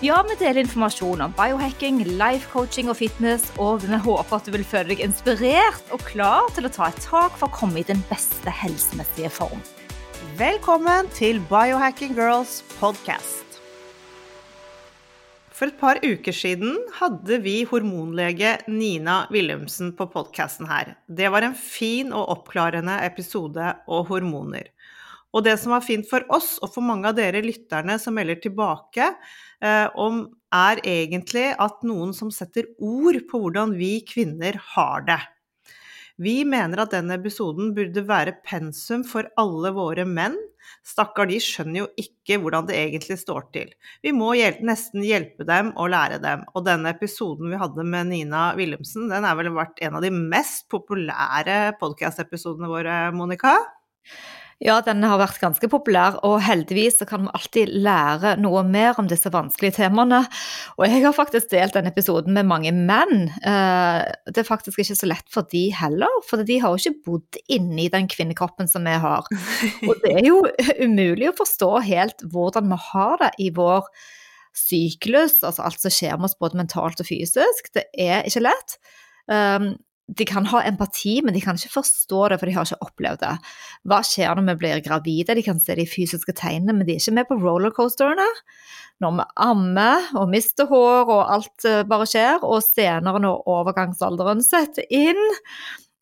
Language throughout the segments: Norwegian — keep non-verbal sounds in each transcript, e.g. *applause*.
Ja, vi deler informasjon om biohacking, life coaching og fitness, og vi håper at du vil føle deg inspirert og klar til å ta et tak for å komme i den beste helsemessige form. Velkommen til Biohacking Girls podcast. For et par uker siden hadde vi hormonlege Nina Wilhelmsen på podkasten her. Det var en fin og oppklarende episode og hormoner. Og det som var fint for oss, og for mange av dere lytterne som melder tilbake, eh, om, er egentlig at noen som setter ord på hvordan vi kvinner har det. Vi mener at den episoden burde være pensum for alle våre menn. Stakkar, de skjønner jo ikke hvordan det egentlig står til. Vi må hjelpe, nesten hjelpe dem og lære dem. Og denne episoden vi hadde med Nina Wilhelmsen, den er vel vært en av de mest populære podkast-episodene våre, Monica? Ja, den har vært ganske populær, og heldigvis så kan vi alltid lære noe mer om disse vanskelige temaene. Og jeg har faktisk delt denne episoden med mange menn. Eh, det er faktisk ikke så lett for de heller, for de har jo ikke bodd inni den kvinnekroppen som vi har. *laughs* Og det er jo umulig å forstå helt hvordan vi har det i vår syklus, altså alt som skjer med oss både mentalt og fysisk. Det er ikke lett. Um, de kan ha empati, men de kan ikke forstå det, for de har ikke opplevd det. Hva skjer når vi blir gravide? De kan se de fysiske tegnene, men de er ikke med på rollercoasterne. Når vi ammer og mister hår og alt eh, bare skjer, og senere når overgangsalderen setter inn,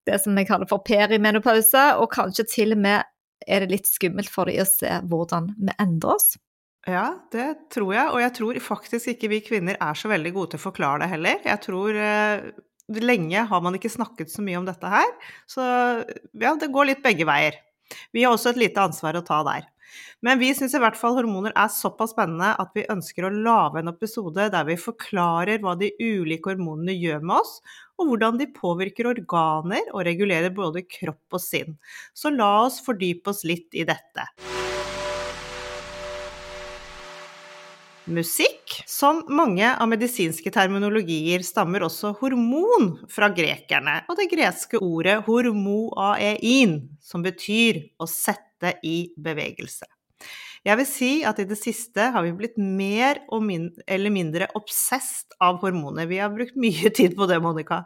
det som vi kaller for perimenopause, og kanskje til og med er det litt skummelt for dem å se hvordan vi endrer oss. Ja, det tror jeg, og jeg tror faktisk ikke vi kvinner er så veldig gode til å forklare det heller. Jeg tror eh, lenge har man ikke snakket så mye om dette her, så ja, det går litt begge veier. Vi har også et lite ansvar å ta der. Men vi syns i hvert fall hormoner er såpass spennende at vi ønsker å lage en episode der vi forklarer hva de ulike hormonene gjør med oss, og hvordan de påvirker organer og regulerer både kropp og sinn. Så la oss fordype oss litt i dette. Musikk. Som mange av medisinske terminologier stammer også hormon fra grekerne og det greske ordet hormoaein, som betyr å sette i bevegelse. Jeg vil si at i det siste har vi blitt mer eller mindre obsesst av hormoner. Vi har brukt mye tid på det, Monica.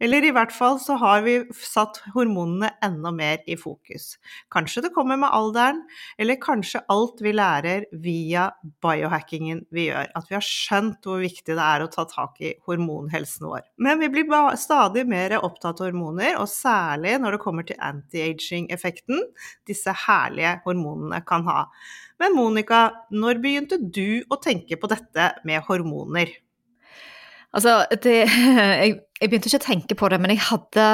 Eller i hvert fall så har vi satt hormonene enda mer i fokus. Kanskje det kommer med alderen, eller kanskje alt vi lærer via biohackingen vi gjør. At vi har skjønt hvor viktig det er å ta tak i hormonhelsen vår. Men vi blir stadig mer opptatt av hormoner, og særlig når det kommer til anti-aging-effekten disse herlige hormonene kan ha. Men Monica, når begynte du å tenke på dette med hormoner? Altså, det, *laughs* jeg, jeg, begynte ikke å tenke på det, men jeg hadde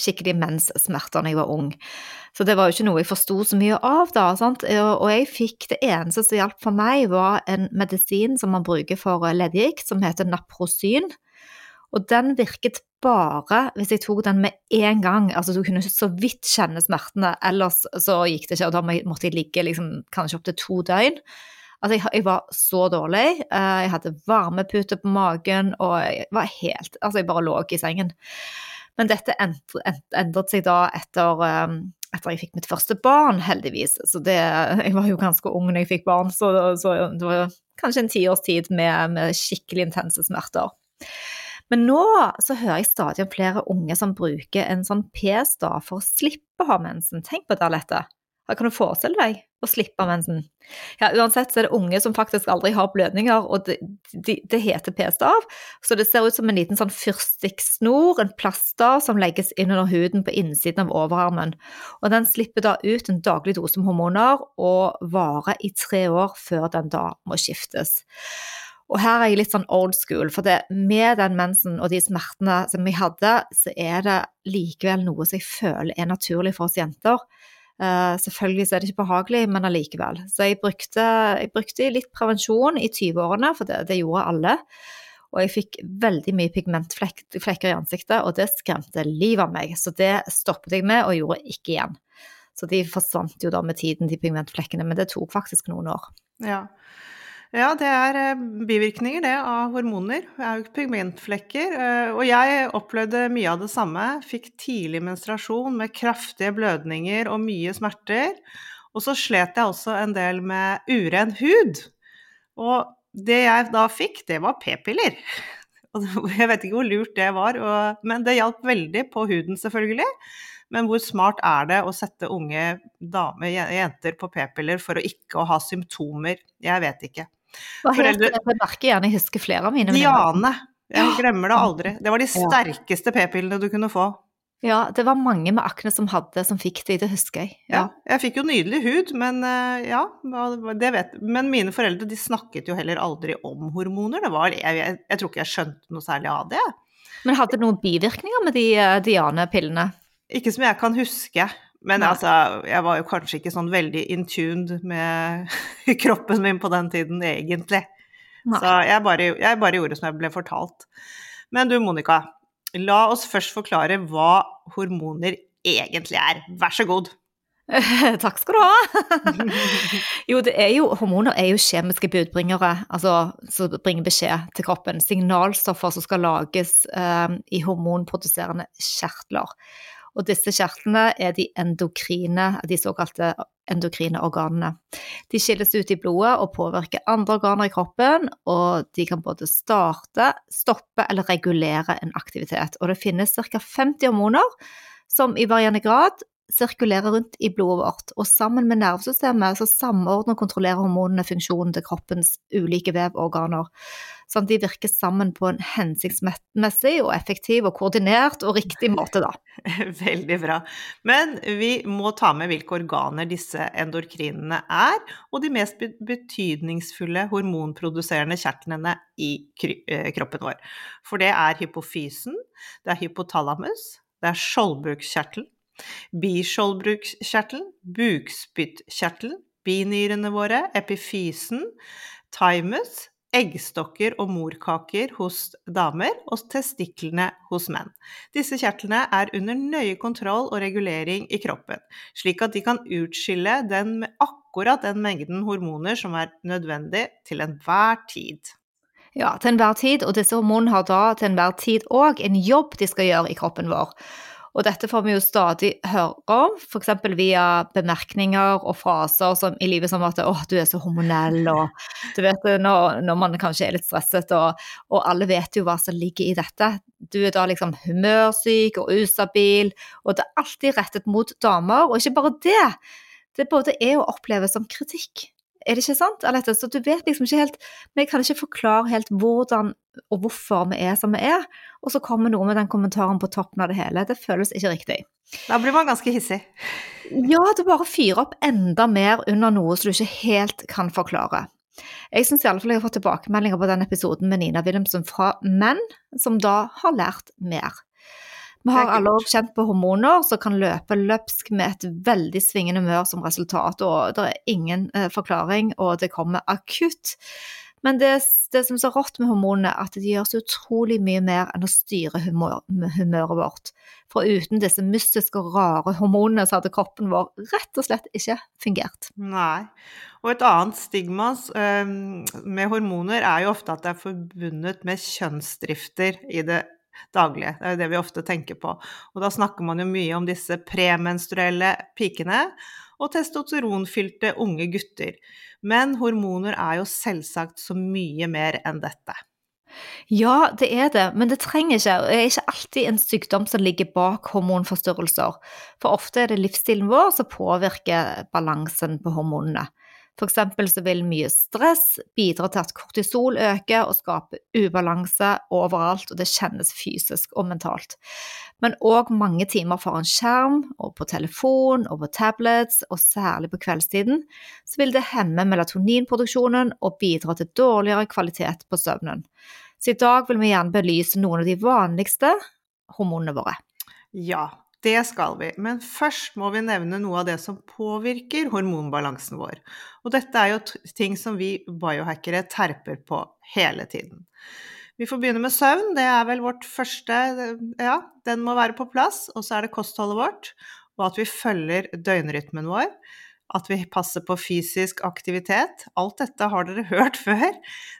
skikkelig menssmerter da jeg var ung. Så det var jo ikke noe jeg forsto så mye av da. Sant? Og jeg fikk det eneste som hjalp for meg, var en medisin som man bruker for leddgikt, som heter Naprosyn. Og den virket bare hvis jeg tok den med en gang. Altså du kunne så vidt kjenne smertene, ellers så gikk det ikke, og da måtte jeg ligge liksom, kanskje opptil to døgn. Altså, jeg, jeg, var så dårlig. Eh, jeg hadde varmepute på magen, og jeg var helt Altså, jeg bare lå i sengen. Men dette endret, seg da etter, um, etter jeg fikk mitt første barn, heldigvis. Så det Jeg var jo ganske ung når jeg fikk barn, så, så det var kanskje en tiårs tid med, med skikkelig intense smerter. Men nå så hører jeg stadig om flere unge som bruker en sånn p-stav for å slippe å ha mensen. Tenk på det, Alette. Kan du forestille deg å slippe mensen? Ja, uansett så er det unge som faktisk aldri har blødninger, og det, de, de heter p-stav. Så det ser ut som en liten sånn fyrstikksnor, en plaster som legges inn under huden på innsiden av overarmen. Og den slipper da ut en daglig dose med hormoner og varer i tre år før den da må skiftes. Og her er jeg litt sånn old school, for det, med den mensen og de smertene som vi hadde, så er det likevel noe som jeg føler er naturlig for oss jenter. Uh, selvfølgelig så er det ikke behagelig, men allikevel. Så jeg brukte, jeg brukte litt prevensjon i 20-årene, for det, det, gjorde alle. Og jeg fikk veldig mye pigmentflekker i ansiktet, og det skremte livet av meg. Så det stoppet jeg med og gjorde ikke igjen. Så de forsvant jo da med tiden, de pigmentflekkene, men det tok faktisk noen år. Ja. Ja, det er eh, bivirkninger det av hormoner. Det er jo pigmentflekker. eh, Og jeg opplevde mye av det samme. Fikk tidlig menstruasjon med kraftige blødninger og mye smerter. Og så slet jeg også en del med uren hud. Og det jeg da fikk, det var p-piller. *laughs* Jeg vet ikke hvor lurt det var, men det hjalp veldig på huden, selvfølgelig. Men hvor smart er det å sette unge damer, jenter, på p-piller for å ikke ha symptomer? Jeg vet ikke. Hva het Foreldre- det? Jeg merker gjerne, jeg husker flere av mine. Diane. Jeg glemmer det aldri. Det var de sterkeste p-pillene du kunne få. Ja, det var mange med akne som hadde, som fikk det, det husker jeg. Ja. Jeg fikk jo nydelig hud, men eh, ja, det vet Men mine foreldre de snakket jo heller aldri om hormoner. Det var, jeg, jeg, jeg tror ikke jeg skjønte noe særlig av det. Men hadde det noen bivirkninger med de eh, Diane-pillene? Ikke som jeg kan huske. Men Nei. altså, jeg var jo kanskje ikke sånn veldig in tuned med *laughs* kroppen min på den tiden, egentlig. Nei. Så jeg bare, jeg bare gjorde som jeg ble fortalt. Men du Monica, la oss først forklare hva hormoner egentlig er. Vær så god. *laughs* Takk skal du ha. *laughs* jo, det er jo, hormoner er jo kjemiske budbringere, altså som bringer beskjed til kroppen. Signalstoffer som skal lages um, i hormonproduserende kjertler. Og disse kjertlene er de endokrine, de såkalte endokrine organene. De skilles ut i blodet og påvirker andre organer i kroppen, og de kan både starte, stoppe eller regulere en aktivitet. Og det finnes ca. 50 hormoner som i varierende grad sirkulerer rundt i blodet vårt, og sammen med nervesystemet så samordner og kontrollerer hormonene funksjonen til kroppens ulike vevorganer, sånn at de virker sammen på en hensiktsmessig og effektiv og koordinert og riktig *laughs* måte, da. Veldig bra. Men vi må ta med hvilke organer disse endorkrinene er, og de mest betydningsfulle hormonproduserende kjertlene i eh, kroppen vår. For det er hypofysen, det er hypotalamus, det er skjoldbruskkjertelen, biskjoldbruskkjertelen, bukspyttkjertelen, binyrene våre, epifysen, thymus, eggstokker og morkaker hos damer og testiklene hos menn. Disse kjertlene er under nøye kontroll og regulering i kroppen, slik at de kan utskille den med akkurat den mengden hormoner som er nødvendig til enhver tid. Ja, til enhver tid, og disse hormonene har da til enhver tid òg en jobb de skal gjøre i kroppen vår. Og dette får vi jo stadig høre om, f.eks. via bemerkninger og fraser som, i livet som at 'Å, du er så hormonell', og du vet når, når man kanskje er litt stresset, og, og alle vet jo hva som ligger i dette. Du er da liksom humørsyk og ustabil, og det er alltid rettet mot damer, og ikke bare det. Det både er å oppleve som kritikk. Er det ikke sant, Alette? Så du vet liksom ikke helt Men jeg kan ikke forklare helt hvordan og hvorfor vi er som vi er, og så kommer noe med den kommentaren på toppen av det hele. Det føles ikke riktig. Da blir man ganske hissig. Ja, det bare fyrer opp enda mer under noe som du ikke helt kan forklare. Jeg syns iallfall jeg har fått tilbakemeldinger på den episoden med Nina Wilhelmsen fra menn som da har lært mer. Vi har alle òg kjent på hormoner som kan løpe løpsk med et veldig svingende humør som resultat, og det er ingen eh, forklaring, og det kommer akutt. Men det, det som er så rått med hormonene, er at de gjør så utrolig mye mer enn å styre humør, humøret vårt. For uten disse mystiske og rare hormonene, så hadde kroppen vår rett og slett ikke fungert. Nei. Og et annet stigma eh, med hormoner er jo ofte at det er forbundet med kjønnsdrifter i det daglige. Det er jo det vi ofte tenker på. Og da snakker man jo mye om disse premenstruelle pikene og testosteronfylte unge gutter. Men hormoner er jo selvsagt så mye mer enn dette. Ja, det er det, men det trenger ikke. Det er ikke alltid en sykdom som ligger bak hormonforstyrrelser. For ofte er det livsstilen vår som påvirker balansen på hormonene. Eksempel så vil mye stress bidra til at kortisol øker og skaper ubalanse overalt, og det kjennes fysisk og mentalt. Men òg mange timer foran skjerm, og på telefon og på tablets, og særlig på kveldstiden, så vil det hemme melatoninproduksjonen og bidra til dårligere kvalitet på søvnen. Så i dag vil vi gjerne belyse noen av de vanligste hormonene våre. Ja, det skal vi. Men først må vi nevne noe av det som påvirker hormonbalansen vår. Og dette er jo ting som vi biohackere terper på hele tiden. Vi får begynne med søvn. Det er vel vårt første Ja, den må være på plass. Og så er det kostholdet vårt, og at vi følger døgnrytmen vår. At vi passer på fysisk aktivitet. Alt dette har dere hørt *laughs* før.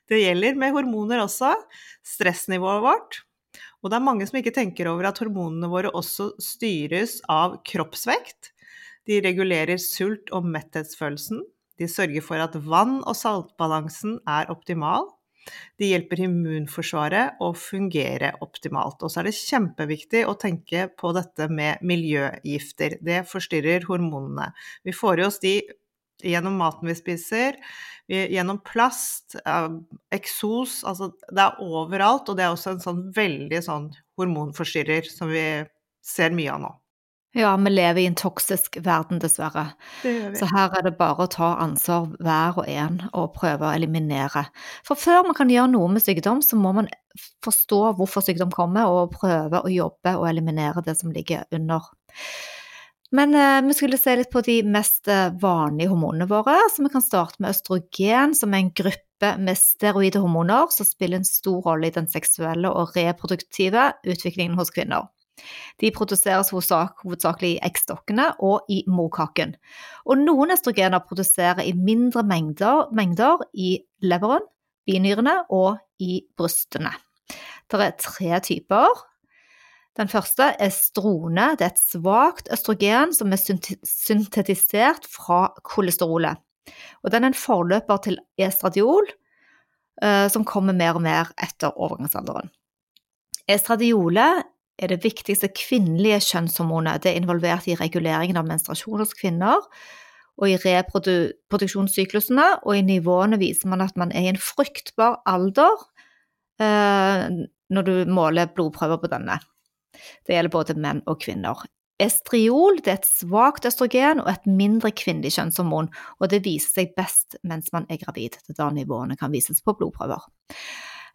Det gjelder med hormoner også. Stressnivået vårt. Og det er mange som ikke tenker over at hormonene våre også styres av kroppsvekt. De regulerer sult- og metthetsfølelsen. De sørger for at vann- og saltbalansen er optimal. De hjelper immunforsvaret å fungere optimalt. Og så er det kjempeviktig å tenke på dette med miljøgifter. Det forstyrrer hormonene. Vi får i oss de gjennom maten vi spiser, gjennom plast, eksos Altså det er overalt, og det er også en sånn veldig sånn hormonforstyrrer som vi ser mye av nå. Ja, vi lever i en toksisk verden, dessverre. Det gjør vi. Så her er det bare å ta ansvar hver og en og prøve å eliminere. For før man kan gjøre noe med sykdom, så må man forstå hvorfor sykdom kommer, og prøve å jobbe og eliminere det som ligger under. Men eh, vi skulle se litt på de mest eh, vanlige hormonene våre, så vi kan starte med østrogen, som er en gruppe med steroide hormoner som spiller en stor rolle i den seksuelle og reproduktive utviklingen hos kvinner. De produseres hovedsakelig i eggstokkene og i morkaken. Og noen østrogener produserer i mindre mengder, mengder i leveren, binyrene og i brystene. Det er tre typer. Den første er strone. Det er et svakt østrogen som er syntetisert fra kolesterolet. Og den er en forløper til estradiol, eh, som kommer mer og mer etter overgangsalderen. Estradiolet er det viktigste kvinnelige kjønnshormonet. Det er involvert i reguleringen av menstruasjon hos kvinner, og i reproduksjonssyklusene, og i nivåene viser man at man er i en fruktbar alder eh, når du måler blodprøver på denne. Det gjelder både menn og kvinner. Estriol er et svakt østrogen og et mindre kvinnelig kjønnshormon, og det viser seg best mens man er gravid. Det er da nivåene kan vises på blodprøver.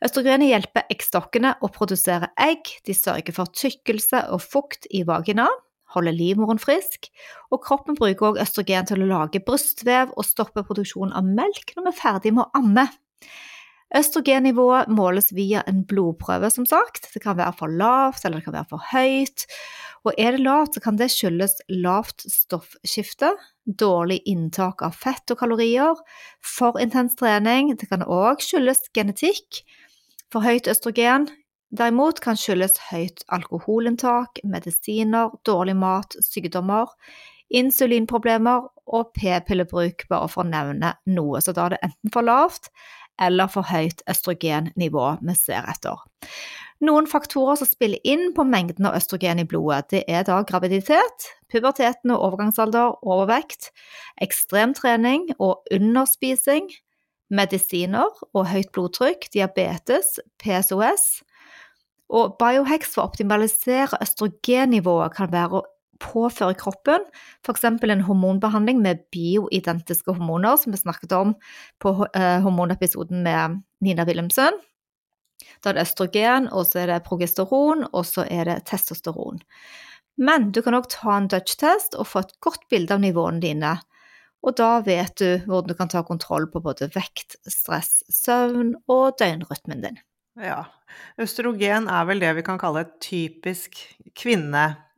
Østrogenet hjelper eggstokkene å produsere egg, de sørger for tykkelse og fukt i vagina, holder livmoren frisk, og kroppen bruker også østrogen til å lage brystvev og stoppe produksjonen av melk når vi er ferdig med å amme. Østrogennivået måles via en blodprøve, som sagt. Det kan være for lavt, eller det kan være for høyt. Og er det lavt, så kan det skyldes lavt stoffskifte, dårlig inntak av fett og kalorier, for intens trening. Det kan òg skyldes genetikk, for høyt østrogen derimot kan skyldes høyt alkoholinntak, medisiner, dårlig mat, sykdommer, insulinproblemer og p-pillebruk, bare for å nevne noe. Så da er det enten for lavt eller for høyt østrogennivå vi ser etter. Noen faktorer som spiller inn på mengden av østrogen i blodet, det er da graviditet, puberteten og overgangsalder, overvekt, ekstrem trening og underspising, medisiner og høyt blodtrykk, diabetes, PSOS. Og biohex for å optimalisere østrogennivået kan være å påføre kroppen f.eks. en hormonbehandling med bioidentiske hormoner, som vi snakket om på eh, hormonepisoden med Nina Wilhelmsen. Da er det østrogen, og så er det progesteron, og så er det testosteron. Men du kan òg ta en Dutch-test og få et godt bilde av nivåene dine. Og da vet du hvordan du kan ta kontroll på både vekt, stress, søvn og døgnrytmen din. Ja. Østrogen er vel det vi kan kalle et typisk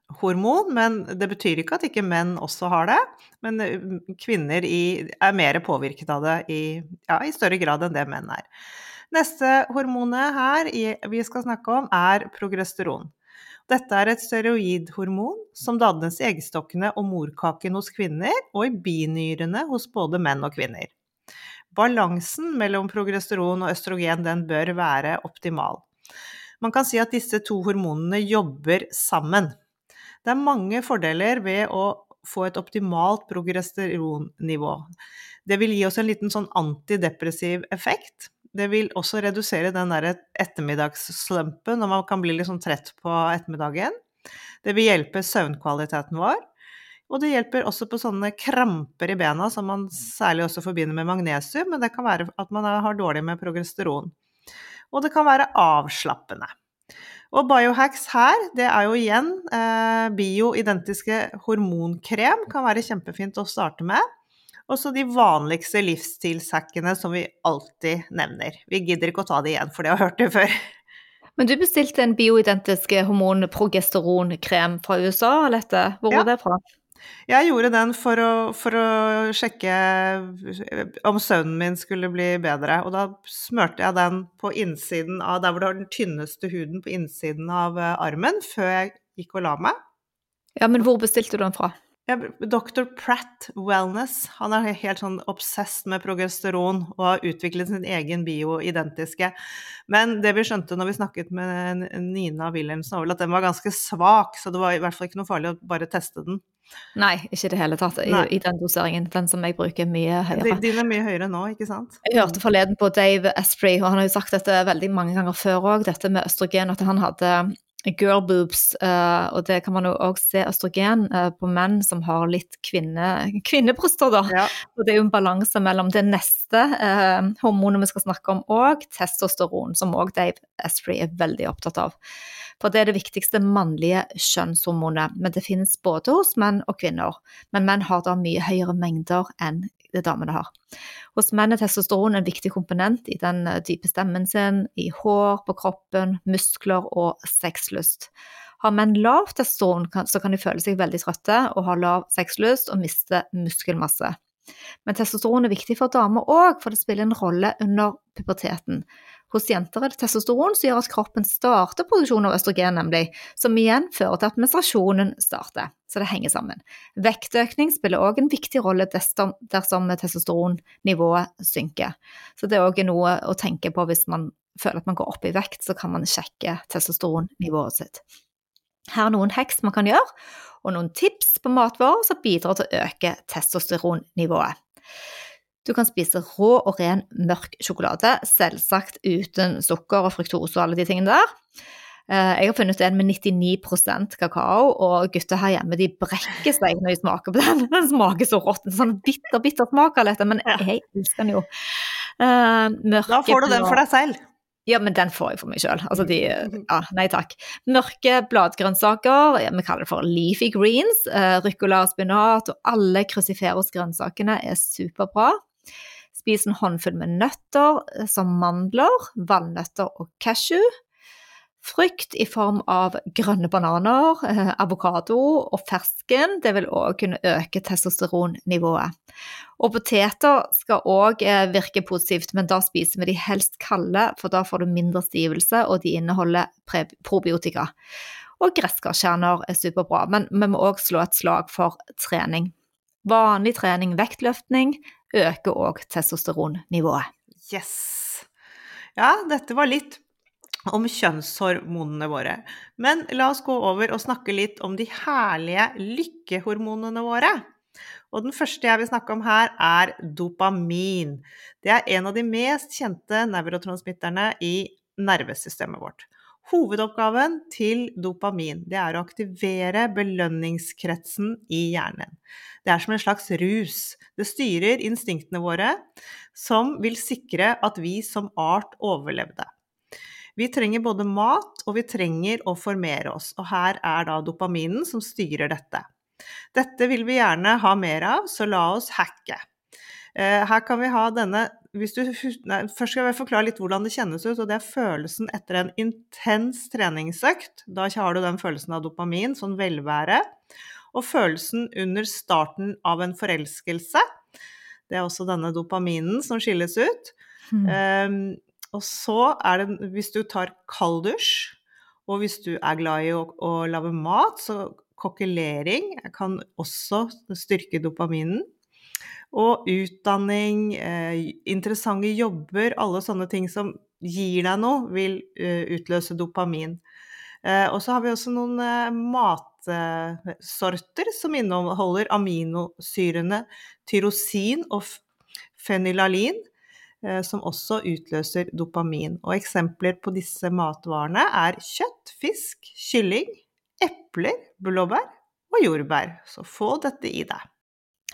kvinnehormon, men det betyr ikke at ikke menn også har det. Men eh, kvinner i, er mer påvirket av det i, ja, i større grad enn det menn er. Neste hormonet her vi skal snakke om, er progesteron. Dette er et steroidhormon som dannes i eggstokkene og morkaken hos kvinner, og i binyrene hos både menn og kvinner. Balansen mellom progesteron og østrogen den bør være optimal. Man kan si at disse to hormonene jobber sammen. Det er mange fordeler ved å få et optimalt progesteronnivå. Det vil gi oss en liten sånn antidepressiv effekt. Det vil også redusere den derre ettermiddagsslumpen når man kan bli litt sånn trett på ettermiddagen. Det vil hjelpe søvnkvaliteten vår. Og det hjelper også på sånne kramper i bena, som man særlig også forbinder med magnesium, men det kan være at man har dårlig med progesteron. Og det kan være avslappende. Og biohacks her, det er jo igjen eh, bioidentiske hormonkrem, kan være kjempefint å starte med. Og så de vanligste livsstilshackene som vi alltid nevner. Vi gidder ikke å ta det igjen, for det har hørt det før. Men du bestilte en bioidentisk hormonprogesteronkrem fra USA, Alette. Hvor Ja. var det fra? Jeg gjorde den for å, for å sjekke om søvnen min skulle bli bedre, og da smørte jeg den på innsiden av der hvor du har den tynneste huden på innsiden av eh, armen, før jeg gikk og la meg. Ja, men hvor bestilte du den fra? Jeg, Dr. Pratt Wellness, han er helt sånn obsessed med progesteron og har utviklet sin egen bioidentiske. Men det vi skjønte når vi snakket med Nina Wilhelmsen, var at den var ganske svak, så det var i hvert fall ikke noe farlig å bare teste den. Nei, ikke i det hele tatt. I, I den doseringen. Den som jeg bruker mye høyere. Din er mye høyere nå, ikke sant? Jeg hørte forleden på Dave Asprey, og han har jo sagt dette veldig mange ganger før òg, dette med østrogen, at han hadde girl boobs, eh, og det kan man jo òg se østrogen eh, på menn som har litt kvinne, kvinnebryster, da. Ja. Og det er jo en balanse mellom det neste eh, hormonet vi skal snakke om, og testosteron, som òg Dave Asprey er veldig opptatt av. For det er det viktigste mannlige kjønnshormonet, men det finnes både hos menn og kvinner. Men menn har da mye høyere mengder enn det damene har. Hos menn er testosteron en viktig komponent i den eh, dype stemmen sin, i hår på kroppen, muskler og sexlyst. Har menn lav testosteron, så kan de føle seg veldig trøtte og ha lav sexlyst og miste muskelmasse. Men testosteron er viktig for damer òg, for det spiller en rolle under puberteten. Hos jenter er det testosteron som gjør at kroppen starter produksjon av østrogen, nemlig, som igjen fører til at menstruasjonen starter. Så det henger sammen. Vektøkning spiller òg en viktig rolle dersom, testosteronnivået synker. Så det er òg noe å tenke på hvis man føler at man går opp i vekt, så kan man sjekke testosteronnivået sitt. Her er noen heks man kan gjøre, og noen tips på matvarer som bidrar til å øke testosteronnivået. Du kan spise rå og ren mørk sjokolade, selvsagt uten sukker og fruktose og alle de tingene der. Eh, Jeg har funnet en med 99% kakao, og gutter her hjemme de brekker seg når de smaker på den. *laughs* Den smaker så rått. En sånn bitter, bitter smak av dette, men jeg elsker den jo. Eh, mørke Da får du den for deg selv. ja, men den får jeg for meg sjøl. Altså de Ja, nei takk. Mørke bladgrønnsaker, vi kaller det for leafy greens. Uh, ruccola og spinat og alle cruciferos-grønnsakene er superbra. Spis en håndfull med nøtter, eh, som mandler, valnøtter og cashew. Frukt i form av grønne bananer, eh, avokado og fersken. Det vil òg kunne øke testosteronnivået. Og poteter skal òg virke positivt, men da spiser vi de helst kalde, for da får du mindre stivelse, og de inneholder probiotika. Og gresskarkjerner er superbra, men vi må òg slå et slag for trening. Vanlig trening, vektløftning, øker òg testosteronnivået. Yes. Ja, dette var litt om kjønnshormonene våre. Men la oss gå over og snakke litt om de herlige lykkehormonene våre. Og den første jeg vil snakke om her, er dopamin. Det er en av de mest kjente nevrotransmitterne i nervesystemet vårt. Hovedoppgaven til dopamin det er å aktivere belønningskretsen i hjernen. Det er som en slags rus. Det styrer instinktene våre, som vil sikre at vi som art overlevde. Vi trenger både mat, og vi trenger å formere oss, og her er da dopaminen som styrer dette. Dette vil vi gjerne ha mer av, så la oss hacke. Eh, Her kan vi ha denne hvis du, nei, Først skal jeg forklare litt hvordan det kjennes ut, og det er følelsen etter en intens treningsøkt. Da har du den følelsen av dopamin, sånn velvære. Og følelsen under starten av en forelskelse. Det er også denne dopaminen som skilles ut. Mm. Um, og så er det hvis du tar kalddusj, og hvis du er glad i å, å lage mat, så kokkelering kan også styrke dopaminen. Og utdanning, eh, interessante jobber, alle sånne ting som gir deg noe, vil eh, utløse dopamin. Eh, og så har vi også noen matsorter som inneholder aminosyrene tyrosin og fenylalin, som også utløser dopamin. Og eksempler på disse matvarene er kjøtt, fisk, kylling, epler, blåbær og jordbær. Så få dette i deg.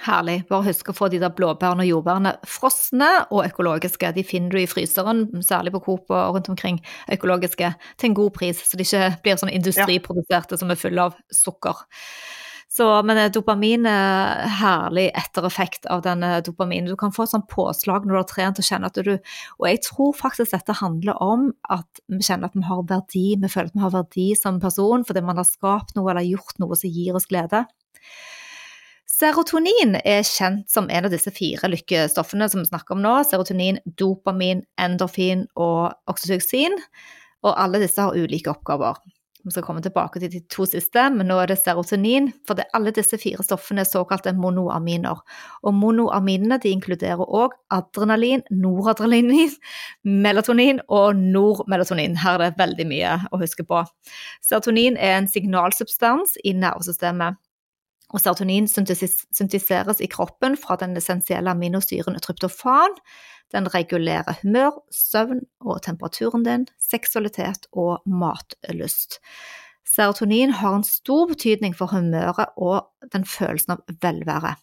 Herlig. Bare husk å få de der blåbærene og jordbærene frosne og økologiske. De finner du i fryseren, særlig på Coop og rundt omkring, økologiske, til en god pris, så de ikke blir sånn industriproduserte som er fulle av sukker. Så, men dopamin er herlig ettereffekt av den dopaminen. Du kan få et sånt påslag når du har trent og kjenner at du Og jeg tror faktisk dette handler om at vi kjenner at vi har verdi, vi føler at vi har verdi som person fordi man har skapt noe eller gjort noe som gir oss glede. Serotonin er kjent som en av disse fire lykkestoffene som vi snakker om nå. Serotonin, dopamin, endorfin og oksytocin. Og alle disse har ulike oppgaver. Vi skal komme tilbake til de to siste, men nå er det serotonin. For det, alle disse fire stoffene er såkalte monoaminer. Og monoaminene de inkluderer òg adrenalin, noradrenalin, *laughs* melatonin og normelatonin. Her er det veldig mye å huske på. Serotonin er en signalsubstans i nervesystemet. Og serotonin syntiseres i kroppen fra den essensielle aminosyren tryptofan. Den regulerer humør, søvn og temperaturen din, seksualitet og matlyst. Serotonin har en stor betydning for humøret og den følelsen av velvære.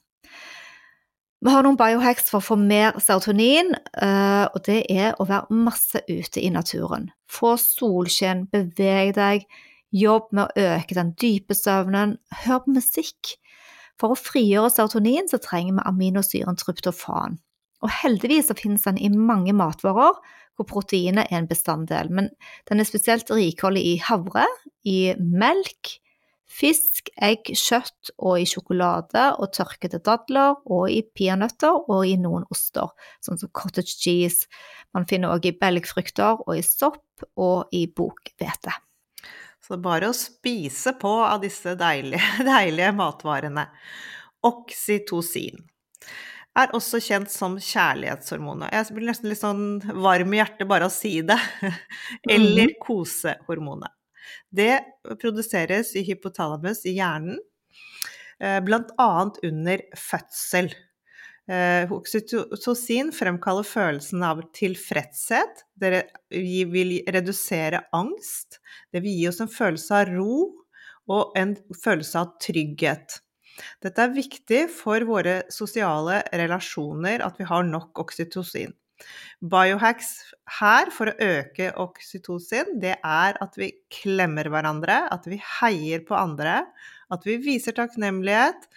Vi har noen biohacks for å få mer serotonin, eh, og det er å være masse ute i naturen. Få solskinn, beveg deg, jobb med å øke den dype søvnen, hør på musikk. For å frigjøre serotonin så trenger vi aminosyren tryptofan. Og heldigvis så finnes den i mange matvarer hvor proteinet er en bestanddel, men den er spesielt rikholdig i havre, i melk, fisk, egg, kjøtt og i sjokolade og tørkede dadler og i peanøtter og i noen oster, sånn som cottage cheese. Man finner også i belgfrukter og i sopp og i bokhvete. Så det er bare å spise på av disse deilige, *laughs* deilige matvarene. Oksytocin er også kjent som kjærlighetshormonet. Jeg blir nesten litt sånn varm i hjertet bare av å si det. *laughs* Eller mhm. kosehormonet. Det produseres i hypotalamus i hjernen, eh, bl.a. under fødsel. Eh, oksytocin fremkaller følelsen av tilfredshet. Det vil redusere angst. Det vil gi oss en følelse av ro og en følelse av trygghet. Dette er viktig for våre sosiale relasjoner at vi har nok oksytocin. Biohacks her for å øke oksytocin, det er at vi klemmer hverandre, at vi heier på andre, at vi viser takknemlighet.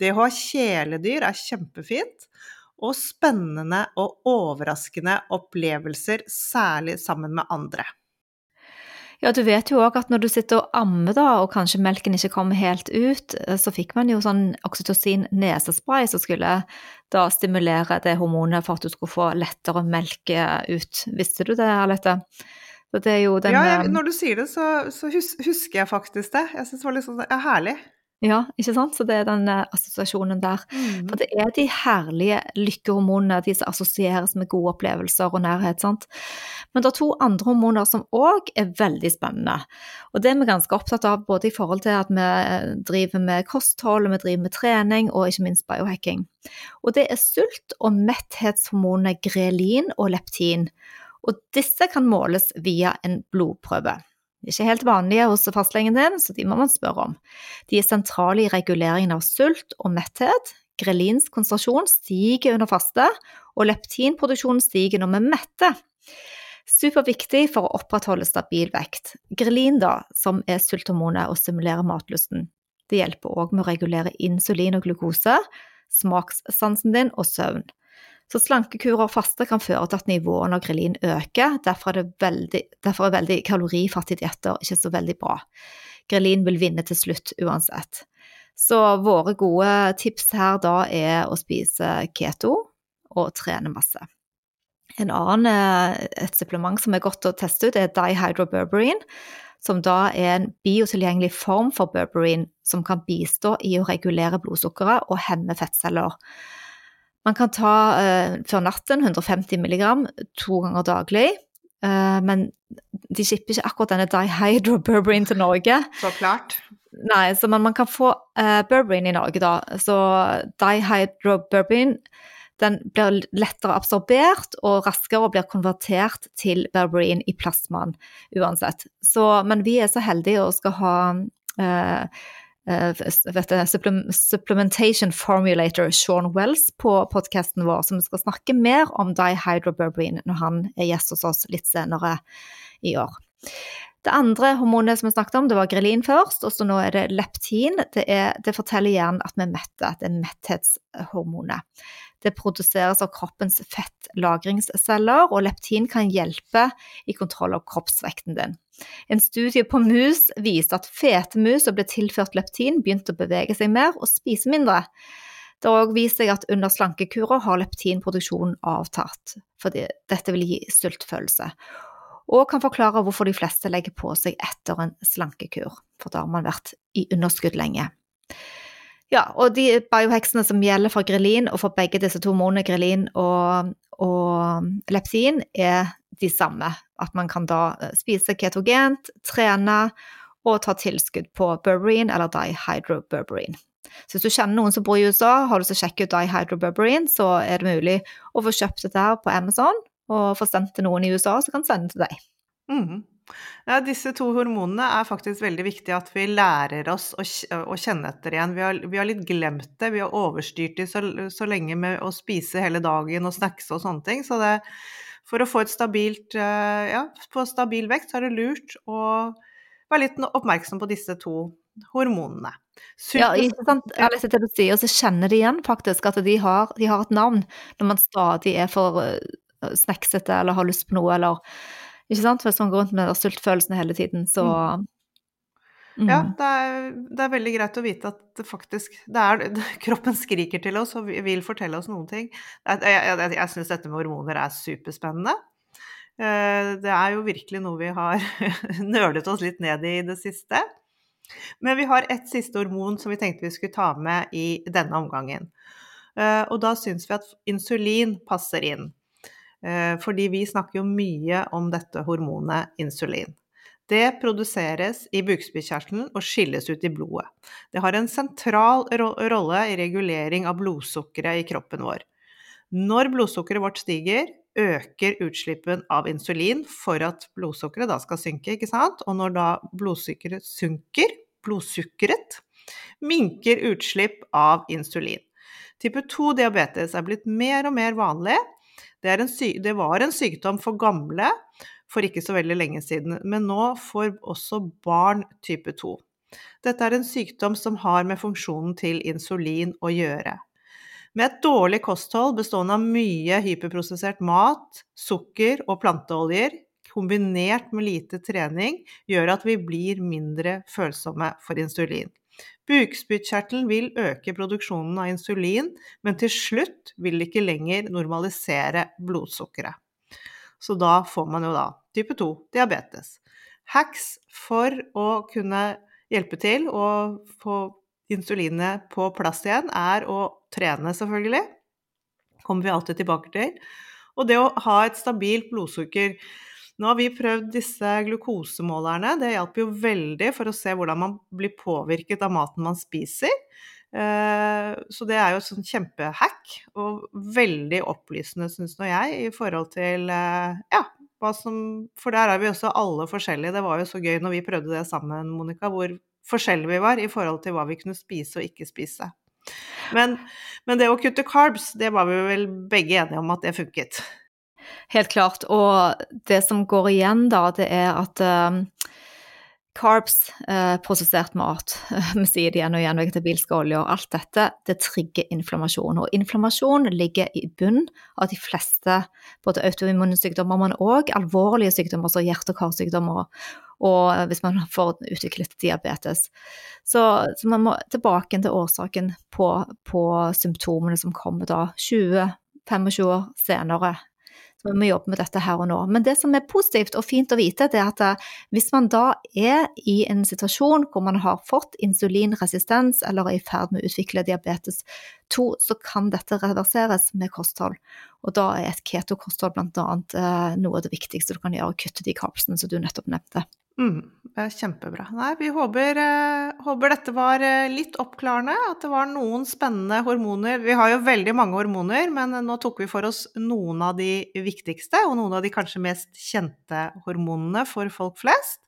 Det å ha kjæledyr er kjempefint. Og spennende og overraskende opplevelser, særlig sammen med andre. Ja, du vet jo òg at når du sitter og ammer, da, og kanskje melken ikke kommer helt ut, eh, så fikk man jo sånn oksytocin nesespray som skulle da stimulere det hormonet for at du skulle få lettere melk ut. Visste du det, Alette? Så det er jo den Ja, jeg, når du sier det, så, så husker jeg faktisk det. Jeg syns det var litt sånn ja, herlig. Ja, ikke sant? Så det er den eh, assosiasjonen der. Mm. For det er de herlige lykkehormonene, de som assosieres med gode opplevelser og nærhet. sant? Men det er to andre hormoner som òg er veldig spennende. Og det er vi ganske opptatt av både i forhold til at vi eh, driver med kosthold, vi driver med trening og ikke minst biohacking. Og det er sult- og metthetshormonene grelin og leptin. Og disse kan måles via en blodprøve. Ikke helt vanlige hos fastlegen din, så de må man spørre om. De er sentrale i reguleringen av sult og metthet. Grelins konsentrasjon stiger under faste, og leptinproduksjonen stiger når vi er mette. Superviktig for å opprettholde stabil vekt. Grelin, da, som er sulthormonet og stimulerer matlysten. Det hjelper òg med å regulere insulin og glukose, smakssansen din og søvn. Så slankekurer og faste kan føre til at nivåene av grelin øker. Derfor er, veldig, derfor er veldig kalorifattige dietter ikke så veldig bra. Grelin vil vinne til slutt uansett. Så våre gode tips her da er å spise keto og trene masse. En annen, eh, et supplement som er godt å teste ut, er dihydroberberine, som da er en biotilgjengelig form for berberine som kan bistå i å regulere blodsukkeret og hemme fettceller. Man kan ta uh, før natten 150 mg to ganger daglig. Uh, men de skipper ikke akkurat denne dihydroberberine til Norge. Så klart. Nei, så man, man kan få uh, berberine i Norge, da. Så dihydroberberine den blir lettere absorbert og raskere blir konvertert til berberine i plasmaen uansett. Så, men vi er så heldige og skal ha Eh, Supplementation Formulator Sean Wells på podkasten vår, som skal snakke mer om dihydroberberine når han er gjest hos oss litt senere i år. Det andre hormonet som vi snakket om, det var grelin først, og så nå er det leptin. Det, er, det forteller hjernen at vi er mette. Det er metthetshormonet. Det produseres av kroppens fettlagringsceller, og leptin kan hjelpe i kontroll av kroppsvekten din. En studie på mus viste at fete mus som ble tilført leptin, begynte å bevege seg mer og spise mindre. Det har òg vist seg at under slankekurer har leptinproduksjonen avtatt, fordi dette vil gi sultfølelse og kan forklare hvorfor de fleste legger på seg etter en slankekur, for da har man vært i underskudd lenge. Ja, og de bioheksene som gjelder for grelin, og for begge disse to hormonene, grelin og, og lepsin, er de samme. At man kan da eh, spise ketogent, trene og ta tilskudd på berberine eller dihydroberberine. Så hvis du kjenner noen som bor i USA, har du så sjekket ut dihydroberberine, så er det mulig å få kjøpt dette her på Amazon og få sendt til noen i USA, som kan sende til deg. Mm. Ja, disse to hormonene er faktisk veldig viktig at vi lærer oss å, å kjenne etter igjen. Vi har, vi har, litt glemt det. Vi har overstyrt det så, så, lenge med å spise hele dagen og snackse og sånne ting. Så det, for å få et stabilt, eh, ja, på stabil vekt, så er det lurt å være litt oppmerksom på disse to hormonene. Super. Ja, ikke sant. Alice, det du sier, så kjenner de igjen faktisk at de har, de har et navn når man stadig er for snacksete eller har lyst på noe, eller Ikke sant? Hvis man går rundt med sultfølelsen hele tiden, så mm. Mm. Ja, det er, det er, veldig greit å vite at det faktisk det er, *laughs* Kroppen skriker til oss og vil fortelle oss noen ting. Jeg, jeg, jeg syns dette med hormoner er superspennende. Eh, det er jo virkelig noe vi har *laughs* nølet oss litt ned i det siste. Men vi har ett siste hormon som vi tenkte vi skulle ta med i denne omgangen. Eh, og da syns vi at insulin passer inn. Eh, fordi vi snakker jo mye om dette hormonet insulin. Det produseres i bukspyttkjertelen og skilles ut i blodet. Det har en sentral rolle i regulering av blodsukkeret i kroppen vår. Når blodsukkeret vårt stiger, øker utslippen av insulin for at blodsukkeret da skal synke, ikke sant? Og når da blodsukkeret synker, blodsukkeret, minker utslipp av insulin. Type 2 diabetes er blitt mer og mer vanlig, det, det, var en sykdom for gamle for ikke så veldig lenge siden, men nå får også barn type 2. Dette er en sykdom som har med funksjonen til insulin å gjøre. Med et dårlig kosthold bestående av mye hyperprosessert mat, sukker og planteoljer, kombinert med lite trening, gjør at vi blir mindre følsomme for insulin. Bukspyttkjertelen vil øke produksjonen av insulin, men til slutt vil det ikke lenger normalisere blodsukkeret. Så da får man jo da type 2 diabetes. Hacks for å kunne hjelpe til å få insulinet på plass igjen, er å trene, selvfølgelig. Kommer vi alltid tilbake til. Og det å ha et stabilt blodsukker nå har vi prøvd disse glukosemålerne. Det hjelper jo veldig for å se hvordan man blir påvirket av maten man spiser. Eh, så det er jo et sånn kjempehack, og veldig opplysende, syns nå jeg, i forhold til eh, ja, hva som For der er vi også alle forskjellige. Det var jo så gøy når vi prøvde det sammen, Monica, hvor forskjellige vi var i forhold til hva vi kunne spise og ikke spise. Men, men det å kutte carbs, det var vi vel begge enige om at det funket. Helt klart. Og det som går igjen, da, det er at um, carbs, eh, prosessert mat, *laughs* vi sier det igjen og igjen, vegetabilske oljer, alt dette, det trigger inflammasjon. Og inflammasjon ligger i bunnen av de fleste både autoimmune sykdommer, men òg alvorlige sykdommer som hjerte- og karsykdommer. Og hvis man får utviklet diabetes. Så, så man må tilbake til årsaken på, på symptomene som kommer da 20-25 år senere så vi må jobbe med dette her og nå. Men det som er positivt og fint å vite, det er at eh, hvis man da er i en situasjon hvor man har fått insulinresistens eller er i ferd med å utvikle diabetes 2, så kan dette reverseres med kosthold. Og da er et ketokosthold bl.a. Eh, noe av det viktigste du kan gjøre, å kutte de kapslene som du nettopp nevnte. Mm, kjempebra. Nei, vi håper, eh, håper, dette var eh, litt oppklarende, at det var noen spennende hormoner. Vi har jo veldig mange hormoner, men nå tok vi for oss noen av de viktigste, og noen av de kanskje mest kjente hormonene for folk flest.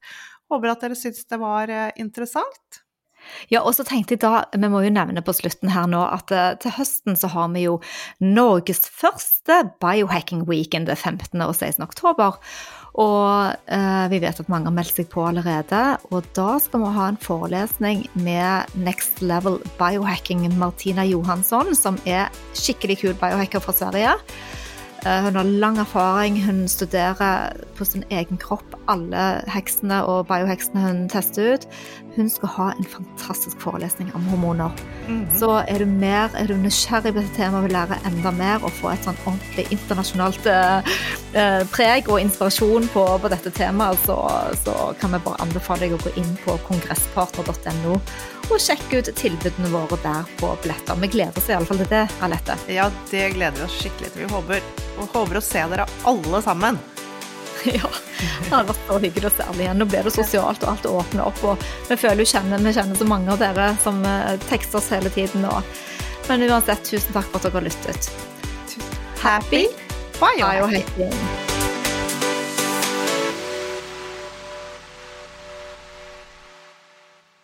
Håper at dere syns det var eh, interessant. Ja, og så tenkte jeg da, vi må jo nevne på slutten her nå at uh, til høsten så har vi jo Norges første Biohacking Weekend 15. og 16. oktober. Og eh, vi vet at mange har meldt seg på allerede. Og da skal vi ha en forelesning med Next Level Biohacking Martina Johansson, som er skikkelig kul biohacker fra Sverige. Eh, hun har lang erfaring, hun studerer på sin egen kropp alle heksene og bioheksene hun tester ut. Hun skal ha en fantastisk forelesning om hormoner. Mm -hmm. Så er du, mer, er du nysgjerrig på dette temaet og vil lære enda mer og få et sånn ordentlig internasjonalt uh, preg og inspirasjon på, på dette temaet, så, så, kan vi bare anbefale deg å gå inn på kongresspartner.no og sjekke ut tilbudene våre der på billetter. Vi gleder oss iallfall til det, Alette. Ja, det gleder vi oss skikkelig til. Vi håper og håper å se dere alle sammen. *laughs* Ja, det har vært så hyggelig å se alle igjen. Nå blir det sosialt, og alt åpner opp. Og vi føler jo kjenner, vi kjenner så mange av dere som eh, tekster oss hele tiden. Og, men uansett, tusen takk for at dere har lyttet. Happy biohacking!